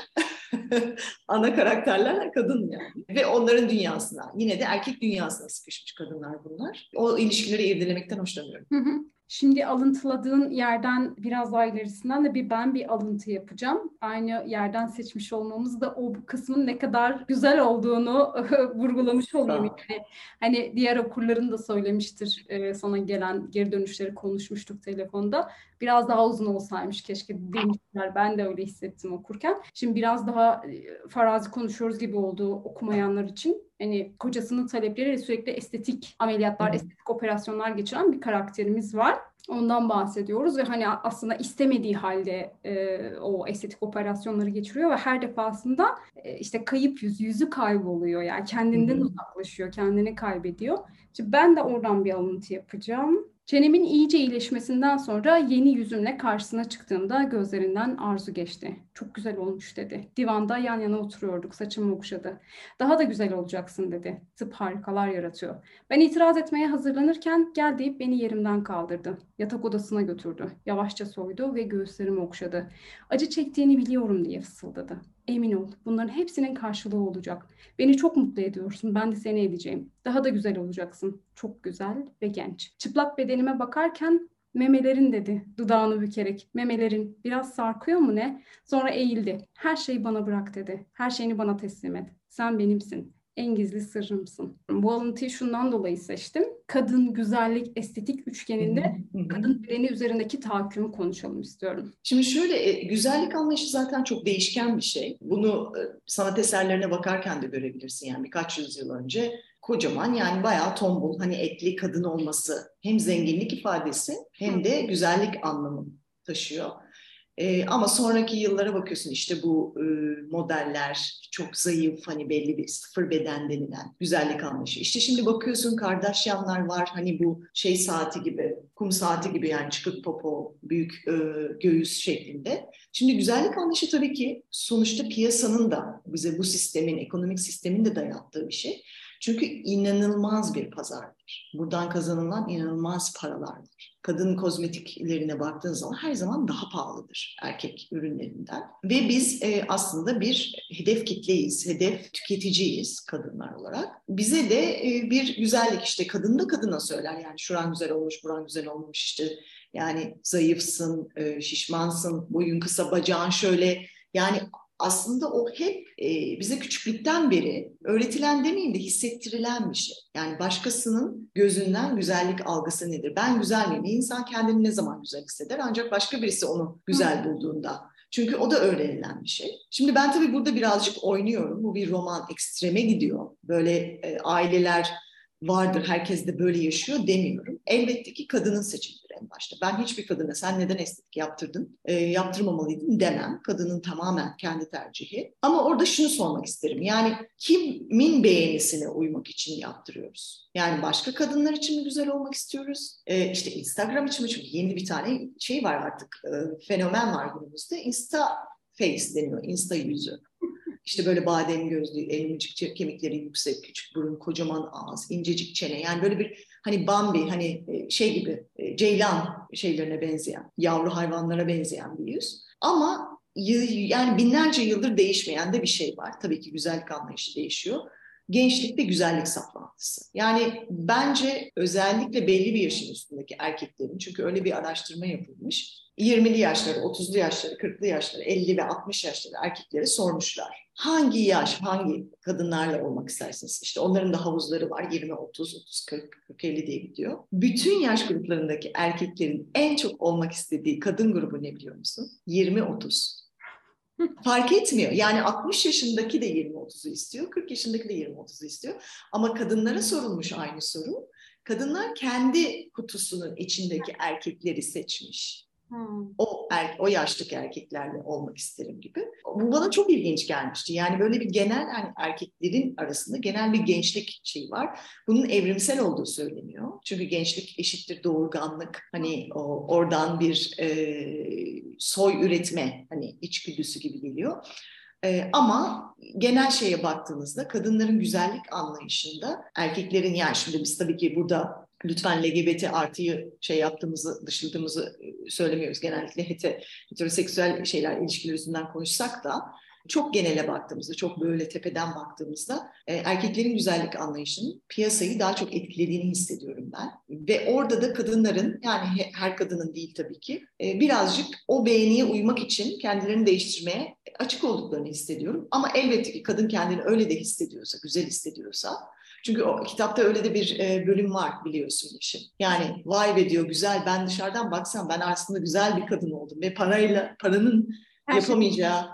S3: ana karakterler kadın yani. Ve onların dünyasına yine de erkek dünyasına sıkışmış kadınlar bunlar. O ilişkileri irdelemekten hoşlanıyorum.
S2: Hı hı. Şimdi alıntıladığın yerden biraz daha ilerisinden de bir ben bir alıntı yapacağım. Aynı yerden seçmiş olmamız da o kısmın ne kadar güzel olduğunu vurgulamış olayım. Yani, hani diğer okurların da söylemiştir e, sana gelen geri dönüşleri konuşmuştuk telefonda. Biraz daha uzun olsaymış keşke demişler. Ben de öyle hissettim okurken. Şimdi biraz daha e, farazi konuşuyoruz gibi oldu okumayanlar için hani kocasının talepleriyle sürekli estetik ameliyatlar, hmm. estetik operasyonlar geçiren bir karakterimiz var. Ondan bahsediyoruz ve hani aslında istemediği halde e, o estetik operasyonları geçiriyor ve her defasında e, işte kayıp yüz, yüzü kayboluyor yani kendinden hmm. uzaklaşıyor, kendini kaybediyor. Şimdi ben de oradan bir alıntı yapacağım. Çenemin iyice iyileşmesinden sonra yeni yüzümle karşısına çıktığımda gözlerinden arzu geçti. Çok güzel olmuş dedi. Divanda yan yana oturuyorduk, saçımı okşadı. Daha da güzel olacaksın dedi. Tıp harikalar yaratıyor. Ben itiraz etmeye hazırlanırken gel deyip beni yerimden kaldırdı. Yatak odasına götürdü. Yavaşça soydu ve göğüslerimi okşadı. Acı çektiğini biliyorum diye fısıldadı. Emin ol, bunların hepsinin karşılığı olacak. Beni çok mutlu ediyorsun, ben de seni edeceğim. Daha da güzel olacaksın. Çok güzel ve genç. Çıplak bedenime bakarken memelerin dedi, dudağını bükerek. Memelerin biraz sarkıyor mu ne? Sonra eğildi. Her şeyi bana bırak dedi. Her şeyini bana teslim et. Sen benimsin en gizli sırrımsın. Bu alıntıyı şundan dolayı seçtim. Kadın, güzellik, estetik üçgeninde kadın bedeni üzerindeki tahakkümü konuşalım istiyorum.
S3: Şimdi şöyle, e, güzellik anlayışı zaten çok değişken bir şey. Bunu e, sanat eserlerine bakarken de görebilirsin. Yani birkaç yüzyıl önce kocaman yani bayağı tombul, hani etli kadın olması hem zenginlik ifadesi hem de güzellik anlamı taşıyor. E, ama sonraki yıllara bakıyorsun işte bu e, modeller çok zayıf hani belli bir sıfır beden denilen güzellik anlayışı. İşte şimdi bakıyorsun Kardashianlar var hani bu şey saati gibi kum saati gibi yani çıkık popo büyük e, göğüs şeklinde. Şimdi güzellik anlayışı tabii ki sonuçta piyasanın da bize bu sistemin ekonomik sistemin de dayattığı bir şey. Çünkü inanılmaz bir pazardır. Buradan kazanılan inanılmaz paralar var. Kadın kozmetiklerine baktığın zaman her zaman daha pahalıdır erkek ürünlerinden. Ve biz e, aslında bir hedef kitleyiz, hedef tüketiciyiz kadınlar olarak. Bize de e, bir güzellik işte kadın da kadına söyler yani şuran güzel olmuş, buran güzel olmuş işte yani zayıfsın, e, şişmansın, boyun kısa, bacağın şöyle yani aslında o hep e, bize küçüklükten beri öğretilen demeyeyim de hissettirilen bir şey. Yani başkasının gözünden güzellik algısı nedir? Ben güzel miyim? İnsan kendini ne zaman güzel hisseder? Ancak başka birisi onu güzel bulduğunda. Çünkü o da öğrenilen bir şey. Şimdi ben tabii burada birazcık oynuyorum. Bu bir roman ekstreme gidiyor. Böyle e, aileler vardır, herkes de böyle yaşıyor demiyorum. Elbette ki kadının seçimleri en başta. Ben hiçbir kadına sen neden estetik yaptırdın, e, yaptırmamalıydın demem. Kadının tamamen kendi tercihi. Ama orada şunu sormak isterim. Yani kimin beğenisine uymak için yaptırıyoruz? Yani başka kadınlar için mi güzel olmak istiyoruz? E, işte Instagram için mi? Çünkü yeni bir tane şey var artık, e, fenomen var günümüzde. Insta face deniyor, insta yüzü. İşte böyle badem gözlü, elmicik kemikleri yüksek, küçük burun, kocaman ağız, incecik çene. Yani böyle bir hani Bambi, hani e, şey gibi, e, ceylan şeylerine benzeyen, yavru hayvanlara benzeyen bir yüz. Ama yani binlerce yıldır değişmeyen de bir şey var. Tabii ki güzellik anlayışı değişiyor. Gençlik ve güzellik saplantısı. Yani bence özellikle belli bir yaşın üstündeki erkeklerin, çünkü öyle bir araştırma yapılmış, 20'li yaşları, 30'lu yaşları, 40'lı yaşları, 50 ve 60 yaşları erkeklere sormuşlar. Hangi yaş, hangi kadınlarla olmak istersiniz? İşte onların da havuzları var. 20, 30, 30, 40, 40, 50 diye gidiyor. Bütün yaş gruplarındaki erkeklerin en çok olmak istediği kadın grubu ne biliyor musun? 20, 30. Fark etmiyor. Yani 60 yaşındaki de 20-30'u istiyor, 40 yaşındaki de 20-30'u istiyor. Ama kadınlara sorulmuş aynı soru. Kadınlar kendi kutusunun içindeki erkekleri seçmiş. Hmm. O er, o yaştaki erkeklerle olmak isterim gibi. Bu bana çok ilginç gelmişti. Yani böyle bir genel yani erkeklerin arasında genel bir gençlik şeyi var. Bunun evrimsel olduğu söyleniyor. Çünkü gençlik eşittir doğurganlık. Hani o, oradan bir e, soy üretme hani içgüdüsü gibi geliyor. Ee, ama genel şeye baktığınızda kadınların güzellik anlayışında erkeklerin yani şimdi biz tabii ki burada lütfen LGBT artıyı şey yaptığımızı, dışladığımızı söylemiyoruz. Genellikle hete, heteroseksüel şeyler, ilişkiler üstünden konuşsak da çok genele baktığımızda, çok böyle tepeden baktığımızda e, erkeklerin güzellik anlayışının piyasayı daha çok etkilediğini hissediyorum ben. Ve orada da kadınların, yani her kadının değil tabii ki, e, birazcık o beğeniye uymak için kendilerini değiştirmeye açık olduklarını hissediyorum. Ama elbette ki kadın kendini öyle de hissediyorsa, güzel hissediyorsa çünkü o kitapta öyle de bir e, bölüm var biliyorsun işin. Yani vay be diyor güzel ben dışarıdan baksam ben aslında güzel bir kadın oldum ve parayla paranın Her şey yapamayacağı şey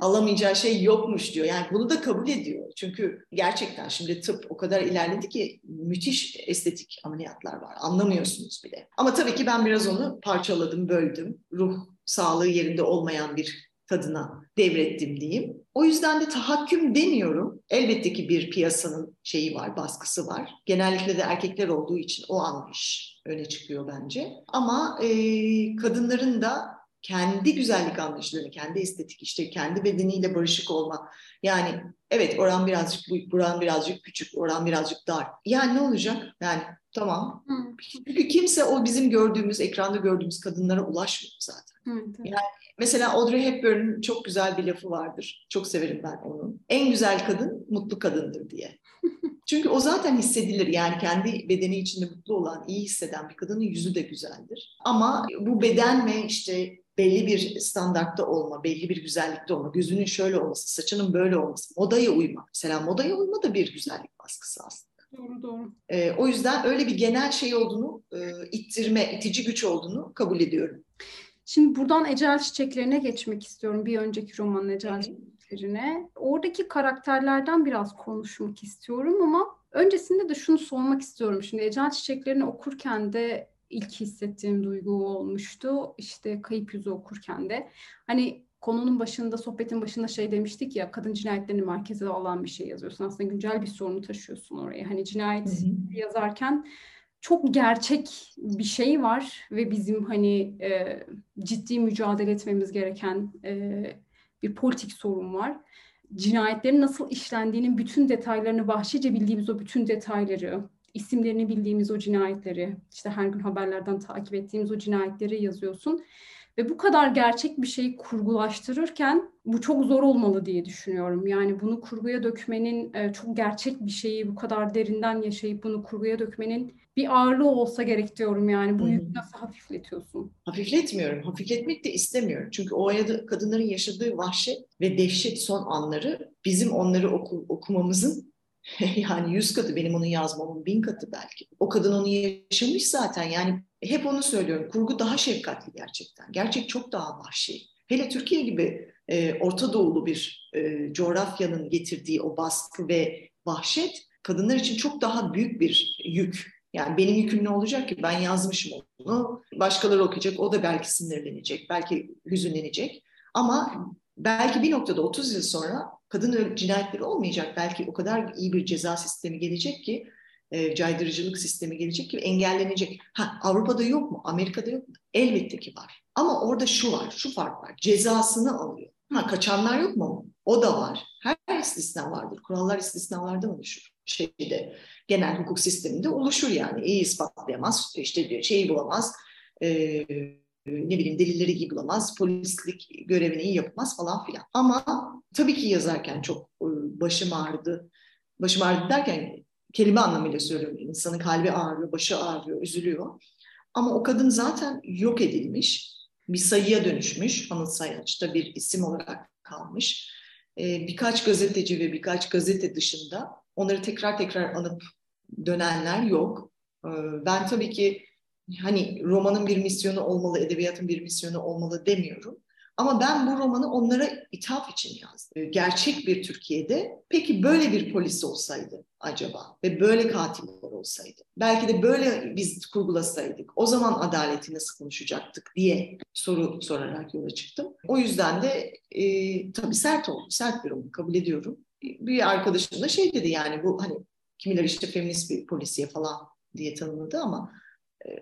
S3: alamayacağı şey yokmuş diyor. Yani bunu da kabul ediyor. Çünkü gerçekten şimdi tıp o kadar ilerledi ki müthiş estetik ameliyatlar var. Anlamıyorsunuz bile. Ama tabii ki ben biraz onu parçaladım, böldüm. Ruh sağlığı yerinde olmayan bir kadına devrettim diyeyim. O yüzden de tahakküm demiyorum. Elbette ki bir piyasanın şeyi var, baskısı var. Genellikle de erkekler olduğu için o anlayış öne çıkıyor bence. Ama e, kadınların da kendi güzellik anlayışlarını, kendi estetik işte kendi bedeniyle barışık olma. Yani evet oran birazcık büyük, oran birazcık küçük, oran birazcık dar. Yani ne olacak? Yani tamam. Hı. Çünkü kimse o bizim gördüğümüz, ekranda gördüğümüz kadınlara ulaşmıyor zaten. Hı, yani mesela Audrey Hepburn'un çok güzel bir lafı vardır. Çok severim ben onu. En güzel kadın mutlu kadındır diye. Çünkü o zaten hissedilir. Yani kendi bedeni içinde mutlu olan, iyi hisseden bir kadının yüzü de güzeldir. Ama bu beden ve işte belli bir standartta olma, belli bir güzellikte olma, gözünün şöyle olması, saçının böyle olması, modaya uyma. Mesela modaya uyma da bir güzellik baskısı aslında.
S2: Doğru doğru.
S3: Ee, o yüzden öyle bir genel şey olduğunu, e, ittirme, itici güç olduğunu kabul ediyorum.
S2: Şimdi buradan Ecel Çiçeklerine geçmek istiyorum. Bir önceki romanın Ecel Çiçeklerine. Oradaki karakterlerden biraz konuşmak istiyorum ama öncesinde de şunu sormak istiyorum. Şimdi Ecel Çiçeklerini okurken de ilk hissettiğim duygu olmuştu. İşte kayıp yüzü okurken de. Hani konunun başında, sohbetin başında şey demiştik ya, kadın cinayetlerini merkeze alan bir şey yazıyorsun. Aslında güncel bir sorunu taşıyorsun oraya. Hani cinayet hı hı. yazarken çok gerçek bir şey var ve bizim hani e, ciddi mücadele etmemiz gereken e, bir politik sorun var. Cinayetlerin nasıl işlendiğinin bütün detaylarını, vahşice bildiğimiz o bütün detayları, isimlerini bildiğimiz o cinayetleri, işte her gün haberlerden takip ettiğimiz o cinayetleri yazıyorsun. Ve bu kadar gerçek bir şeyi kurgulaştırırken bu çok zor olmalı diye düşünüyorum. Yani bunu kurguya dökmenin, e, çok gerçek bir şeyi bu kadar derinden yaşayıp bunu kurguya dökmenin bir ağırlığı olsa gerek diyorum yani. Bu yükü nasıl hafifletiyorsun?
S3: Hafifletmiyorum. Hafifletmek de istemiyorum. Çünkü o ayada kadınların yaşadığı vahşet ve dehşet son anları bizim onları oku, okumamızın yani yüz katı benim onu yazmamın bin katı belki. O kadın onu yaşamış zaten yani hep onu söylüyorum. Kurgu daha şefkatli gerçekten. Gerçek çok daha vahşi. Hele Türkiye gibi e, Orta Doğulu bir e, coğrafyanın getirdiği o baskı ve vahşet kadınlar için çok daha büyük bir yük. Yani benim yüküm ne olacak ki? Ben yazmışım onu. Başkaları okuyacak. O da belki sinirlenecek. Belki hüzünlenecek. Ama belki bir noktada 30 yıl sonra kadın cinayetleri olmayacak. Belki o kadar iyi bir ceza sistemi gelecek ki e, caydırıcılık sistemi gelecek ki engellenecek. Ha Avrupa'da yok mu? Amerika'da yok mu? Elbette ki var. Ama orada şu var, şu fark var. Cezasını alıyor. Ha kaçanlar yok mu? O da var. Her istisna vardır. Kurallar istisnalardan oluşur. Şeyde genel hukuk sisteminde oluşur yani. İyi ispatlayamaz, işte diyor şeyi bulamaz. E, ne bileyim delilleri iyi bulamaz, polislik görevini iyi yapamaz falan filan. Ama tabii ki yazarken çok e, başım ağrıdı. Başım ağrıdı derken kelime anlamıyla söylüyorum. İnsanın kalbi ağrıyor, başı ağrıyor, üzülüyor. Ama o kadın zaten yok edilmiş, bir sayıya dönüşmüş. Anıt Sayaç'ta bir isim olarak kalmış. Ee, birkaç gazeteci ve birkaç gazete dışında onları tekrar tekrar anıp dönenler yok. Ben tabii ki hani romanın bir misyonu olmalı, edebiyatın bir misyonu olmalı demiyorum. Ama ben bu romanı onlara ithaf için yazdım. Gerçek bir Türkiye'de peki böyle bir polis olsaydı acaba ve böyle katiller olsaydı belki de böyle biz kurgulasaydık o zaman adaleti nasıl konuşacaktık diye soru sorarak yola çıktım. O yüzden de e, tabii sert oldu. Sert bir roman kabul ediyorum. Bir arkadaşım da şey dedi yani bu hani kimiler işte feminist bir polisiye falan diye tanımladı ama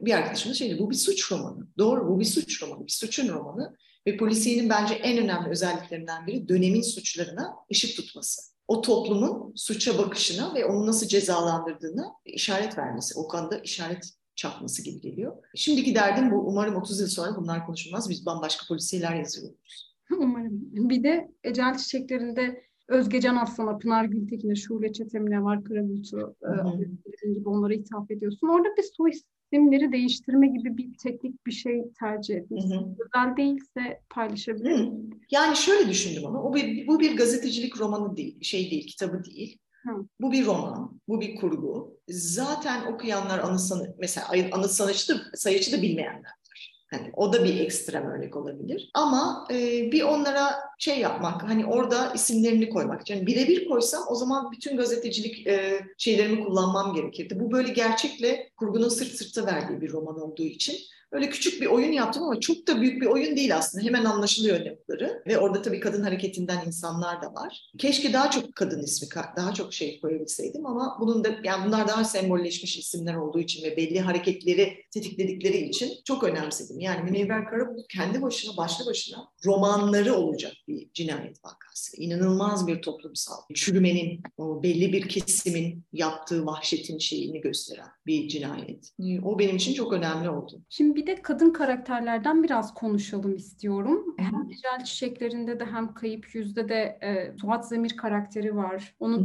S3: bir arkadaşım da şey dedi bu bir suç romanı. Doğru bu bir suç romanı. Bir suçun romanı ve polisiyenin bence en önemli özelliklerinden biri dönemin suçlarına ışık tutması. O toplumun suça bakışına ve onu nasıl cezalandırdığına işaret vermesi. O konuda işaret çakması gibi geliyor. Şimdiki derdim bu. Umarım 30 yıl sonra bunlar konuşulmaz. Biz bambaşka polisiyeler yazıyoruz.
S2: Umarım. Bir de Ecel Çiçeklerinde Özgecan Aslan'a, Pınar Gültekin'e, Şule Çetemine var, Karabulut'u e, gibi onlara ithaf ediyorsun. Orada bir soy isimleri değiştirme gibi bir teknik bir şey tercih etmişsin. Özel değilse paylaşabilir miyim?
S3: Yani şöyle düşündüm ama o bir, bu bir gazetecilik romanı değil, şey değil, kitabı değil. Hı. Bu bir roman, bu bir kurgu. Zaten okuyanlar anıt sanatçı, mesela anıt sanatçı da, sayıcı da bilmeyenler. Hani o da bir ekstrem örnek olabilir. Ama e, bir onlara şey yapmak, hani orada isimlerini koymak. Yani birebir koysam o zaman bütün gazetecilik e, şeylerimi kullanmam gerekirdi. Bu böyle gerçekle kurgunun sırt sırta verdiği bir roman olduğu için Öyle küçük bir oyun yaptım ama çok da büyük bir oyun değil aslında. Hemen anlaşılıyor yapıları. Ve orada tabii kadın hareketinden insanlar da var. Keşke daha çok kadın ismi, daha çok şey koyabilseydim ama bunun da yani bunlar daha sembolleşmiş isimler olduğu için ve belli hareketleri tetikledikleri için çok önemsedim. Yani Münevver Karabulut kendi başına, başlı başına romanları olacak bir cinayet vakası. İnanılmaz bir toplumsal çürümenin, o belli bir kesimin yaptığı vahşetin şeyini gösteren bir cinayet. O benim için çok önemli oldu.
S2: Şimdi bir de kadın karakterlerden biraz konuşalım istiyorum. Hem Güzel Çiçeklerinde de hem Kayıp Yüz'de de e, Suat Zemir karakteri var. Onun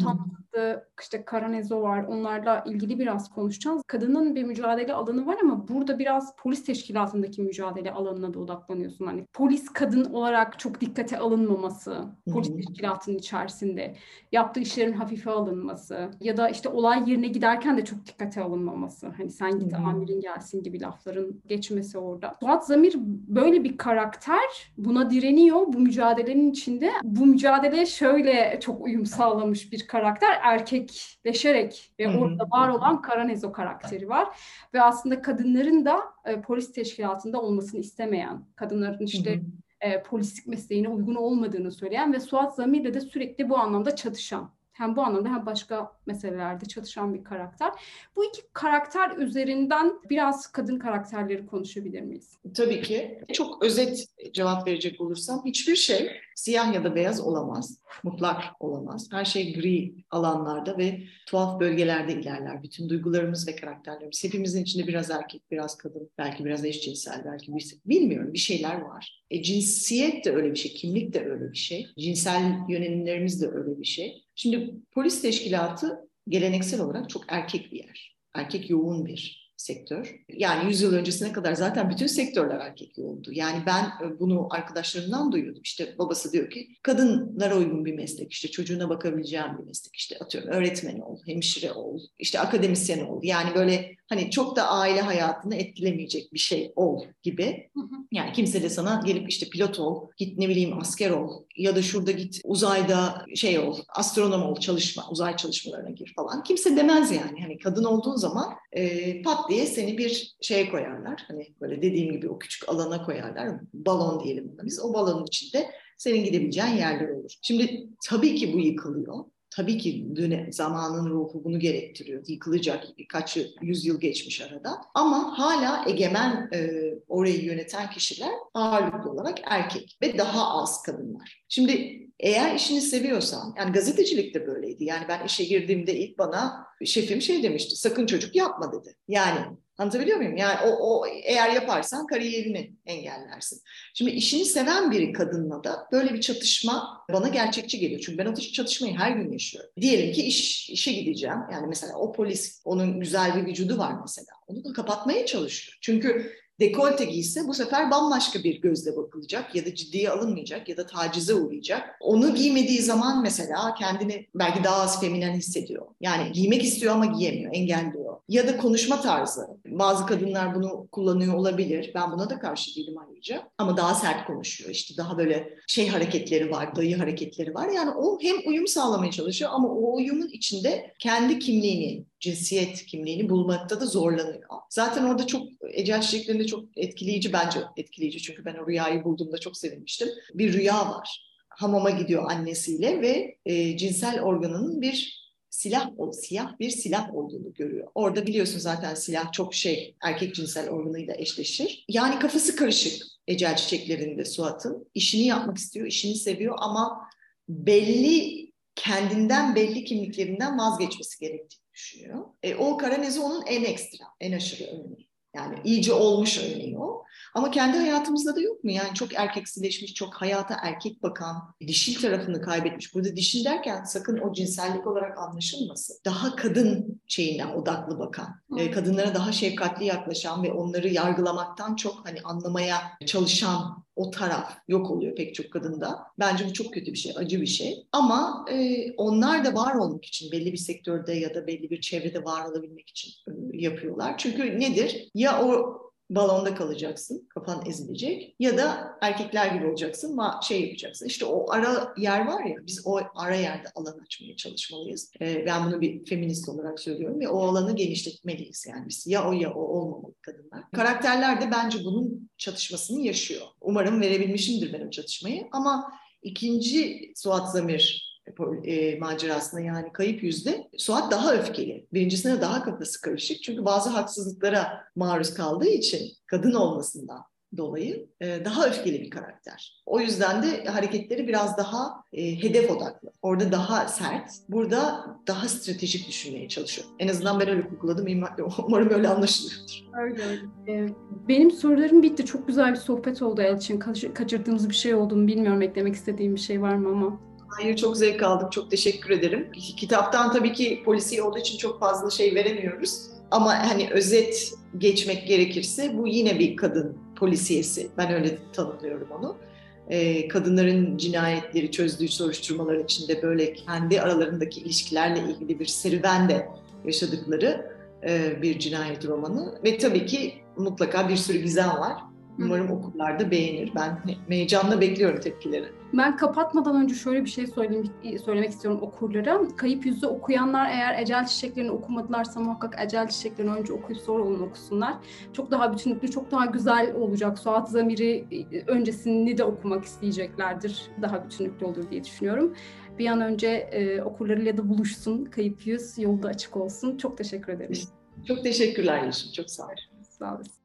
S2: tanıttığı işte Karanezo var. Onlarla ilgili biraz konuşacağız. Kadının bir mücadele alanı var ama burada biraz polis teşkilatındaki mücadele alanına da odaklanıyorsun. Hani polis kadın olarak çok dikkate alınmaması, polis teşkilatının içerisinde yaptığı işlerin hafife alınması ya da işte olay yerine giderken de çok dikkate alınmaması. Hani sen git amirin gelsin gibi lafların geç geçmesi orada. Suat Zamir böyle bir karakter. Buna direniyor bu mücadelenin içinde. Bu mücadeleye şöyle çok uyum sağlamış bir karakter. Erkekleşerek ve orada var olan Karanezo karakteri var. Ve aslında kadınların da e, polis teşkilatında olmasını istemeyen, kadınların işte e, polislik mesleğine uygun olmadığını söyleyen ve Suat Zamir'le de sürekli bu anlamda çatışan hem bu anlamda hem başka meselelerde çalışan bir karakter. Bu iki karakter üzerinden biraz kadın karakterleri konuşabilir miyiz?
S3: Tabii ki. Çok özet cevap verecek olursam hiçbir şey siyah ya da beyaz olamaz. Mutlak olamaz. Her şey gri alanlarda ve tuhaf bölgelerde ilerler. Bütün duygularımız ve karakterlerimiz. Hepimizin içinde biraz erkek, biraz kadın, belki biraz eşcinsel, belki bir, bilmiyorum bir şeyler var. E, cinsiyet de öyle bir şey, kimlik de öyle bir şey. Cinsel yönelimlerimiz de öyle bir şey. Şimdi polis teşkilatı geleneksel olarak çok erkek bir yer. Erkek yoğun bir sektör. Yani 100 yıl öncesine kadar zaten bütün sektörler erkek oldu. Yani ben e, bunu arkadaşlarımdan duyuyordum. İşte babası diyor ki kadınlara uygun bir meslek, işte çocuğuna bakabileceğim bir meslek. İşte atıyorum öğretmen ol, hemşire ol, işte akademisyen ol. Yani böyle hani çok da aile hayatını etkilemeyecek bir şey ol gibi. Yani kimse de sana gelip işte pilot ol, git ne bileyim asker ol ya da şurada git uzayda şey ol, astronom ol, çalışma, uzay çalışmalarına gir falan. Kimse demez yani. Hani kadın olduğun zaman e, pat diye seni bir şeye koyarlar. Hani böyle dediğim gibi o küçük alana koyarlar. Balon diyelim buna biz. O balonun içinde senin gidebileceğin yerler olur. Şimdi tabii ki bu yıkılıyor. Tabii ki dönem, zamanın ruhu bunu gerektiriyor. Yıkılacak birkaç yüzyıl geçmiş arada. Ama hala egemen e, orayı yöneten kişiler ağırlıklı olarak erkek ve daha az kadınlar. Şimdi eğer işini seviyorsan, yani gazetecilik de böyleydi. Yani ben işe girdiğimde ilk bana şefim şey demişti, sakın çocuk yapma dedi. Yani Anlatabiliyor muyum? Yani o, o eğer yaparsan kariyerini engellersin. Şimdi işini seven biri kadınla da böyle bir çatışma bana gerçekçi geliyor. Çünkü ben o çatışmayı her gün yaşıyorum. Diyelim ki iş işe gideceğim. Yani mesela o polis onun güzel bir vücudu var mesela. Onu da kapatmaya çalışıyor. Çünkü dekolte giyse bu sefer bambaşka bir gözle bakılacak ya da ciddiye alınmayacak ya da tacize uğrayacak. Onu giymediği zaman mesela kendini belki daha az feminen hissediyor. Yani giymek istiyor ama giyemiyor, Ya da konuşma tarzı. Bazı kadınlar bunu kullanıyor olabilir. Ben buna da karşı değilim ayrıca. Ama daha sert konuşuyor. İşte daha böyle şey hareketleri var, dayı hareketleri var. Yani o hem uyum sağlamaya çalışıyor ama o uyumun içinde kendi kimliğini, cinsiyet kimliğini bulmakta da zorlanıyor. Zaten orada çok Ecel Çiçekleri'nde çok etkileyici bence etkileyici çünkü ben o rüyayı bulduğumda çok sevinmiştim. Bir rüya var. Hamama gidiyor annesiyle ve e, cinsel organının bir silah, o siyah bir silah olduğunu görüyor. Orada biliyorsun zaten silah çok şey erkek cinsel organıyla eşleşir. Yani kafası karışık Ecel Çiçekleri'nde Suat'ın. işini yapmak istiyor, işini seviyor ama belli kendinden belli kimliklerinden vazgeçmesi gerektiği düşünüyor. E, o Karanezi onun en ekstra, en aşırı örneği. Yani iyice olmuş örneği o. Ama kendi hayatımızda da yok mu? Yani çok erkeksileşmiş, çok hayata erkek bakan, dişil tarafını kaybetmiş. Burada dişil derken sakın o cinsellik olarak anlaşılmasın. Daha kadın şeyinden odaklı bakan, hmm. kadınlara daha şefkatli yaklaşan ve onları yargılamaktan çok hani anlamaya çalışan o taraf yok oluyor pek çok kadında. Bence bu çok kötü bir şey, acı bir şey. Ama e, onlar da var olmak için belli bir sektörde ya da belli bir çevrede var olabilmek için e, yapıyorlar. Çünkü nedir? Ya o balonda kalacaksın, kafan ezilecek ya da erkekler gibi olacaksın ama şey yapacaksın. İşte o ara yer var ya biz o ara yerde alan açmaya çalışmalıyız. Ee, ben bunu bir feminist olarak söylüyorum ve o alanı genişletmeliyiz yani biz ya o ya o olmamalı kadınlar. Karakterler de bence bunun çatışmasını yaşıyor. Umarım verebilmişimdir ben o çatışmayı ama ikinci Suat Zamir e, macerasına yani kayıp yüzde Suat daha öfkeli. Birincisine daha kafası karışık. Çünkü bazı haksızlıklara maruz kaldığı için kadın olmasından dolayı e, daha öfkeli bir karakter. O yüzden de hareketleri biraz daha e, hedef odaklı. Orada daha sert, burada daha stratejik düşünmeye çalışıyor. En azından ben öyle kurguladım. Umarım öyle anlaşılıyordur.
S2: Öyle öyle. Ee, benim sorularım bitti. Çok güzel bir sohbet oldu Elçin. Kaçırdığımız bir şey olduğunu bilmiyorum. Eklemek istediğim bir şey var mı ama.
S3: Hayır çok zevk aldım. Çok teşekkür ederim. Kitaptan tabii ki polisi olduğu için çok fazla şey veremiyoruz. Ama hani özet geçmek gerekirse bu yine bir kadın polisiyesi. Ben öyle tanımlıyorum onu. Ee, kadınların cinayetleri çözdüğü soruşturmalar içinde böyle kendi aralarındaki ilişkilerle ilgili bir serüven de yaşadıkları e, bir cinayet romanı. Ve tabii ki mutlaka bir sürü gizem var. Umarım okurlar da beğenir. Ben heyecanla bekliyorum tepkileri.
S2: Ben kapatmadan önce şöyle bir şey söyleyeyim, söylemek istiyorum okurlara. Kayıp yüzü okuyanlar eğer Ecel Çiçeklerini okumadılarsa muhakkak Ecel Çiçeklerini önce okuyup sonra onu okusunlar. Çok daha bütünlüklü, çok daha güzel olacak. Suat Zamir'i öncesini de okumak isteyeceklerdir. Daha bütünlüklü olur diye düşünüyorum. Bir an önce e, okurlarıyla da buluşsun. Kayıp yüz yolda açık olsun. Çok teşekkür ederim.
S3: Çok teşekkürler Yeşim. Çok sağ ol.
S2: Sağ olasın.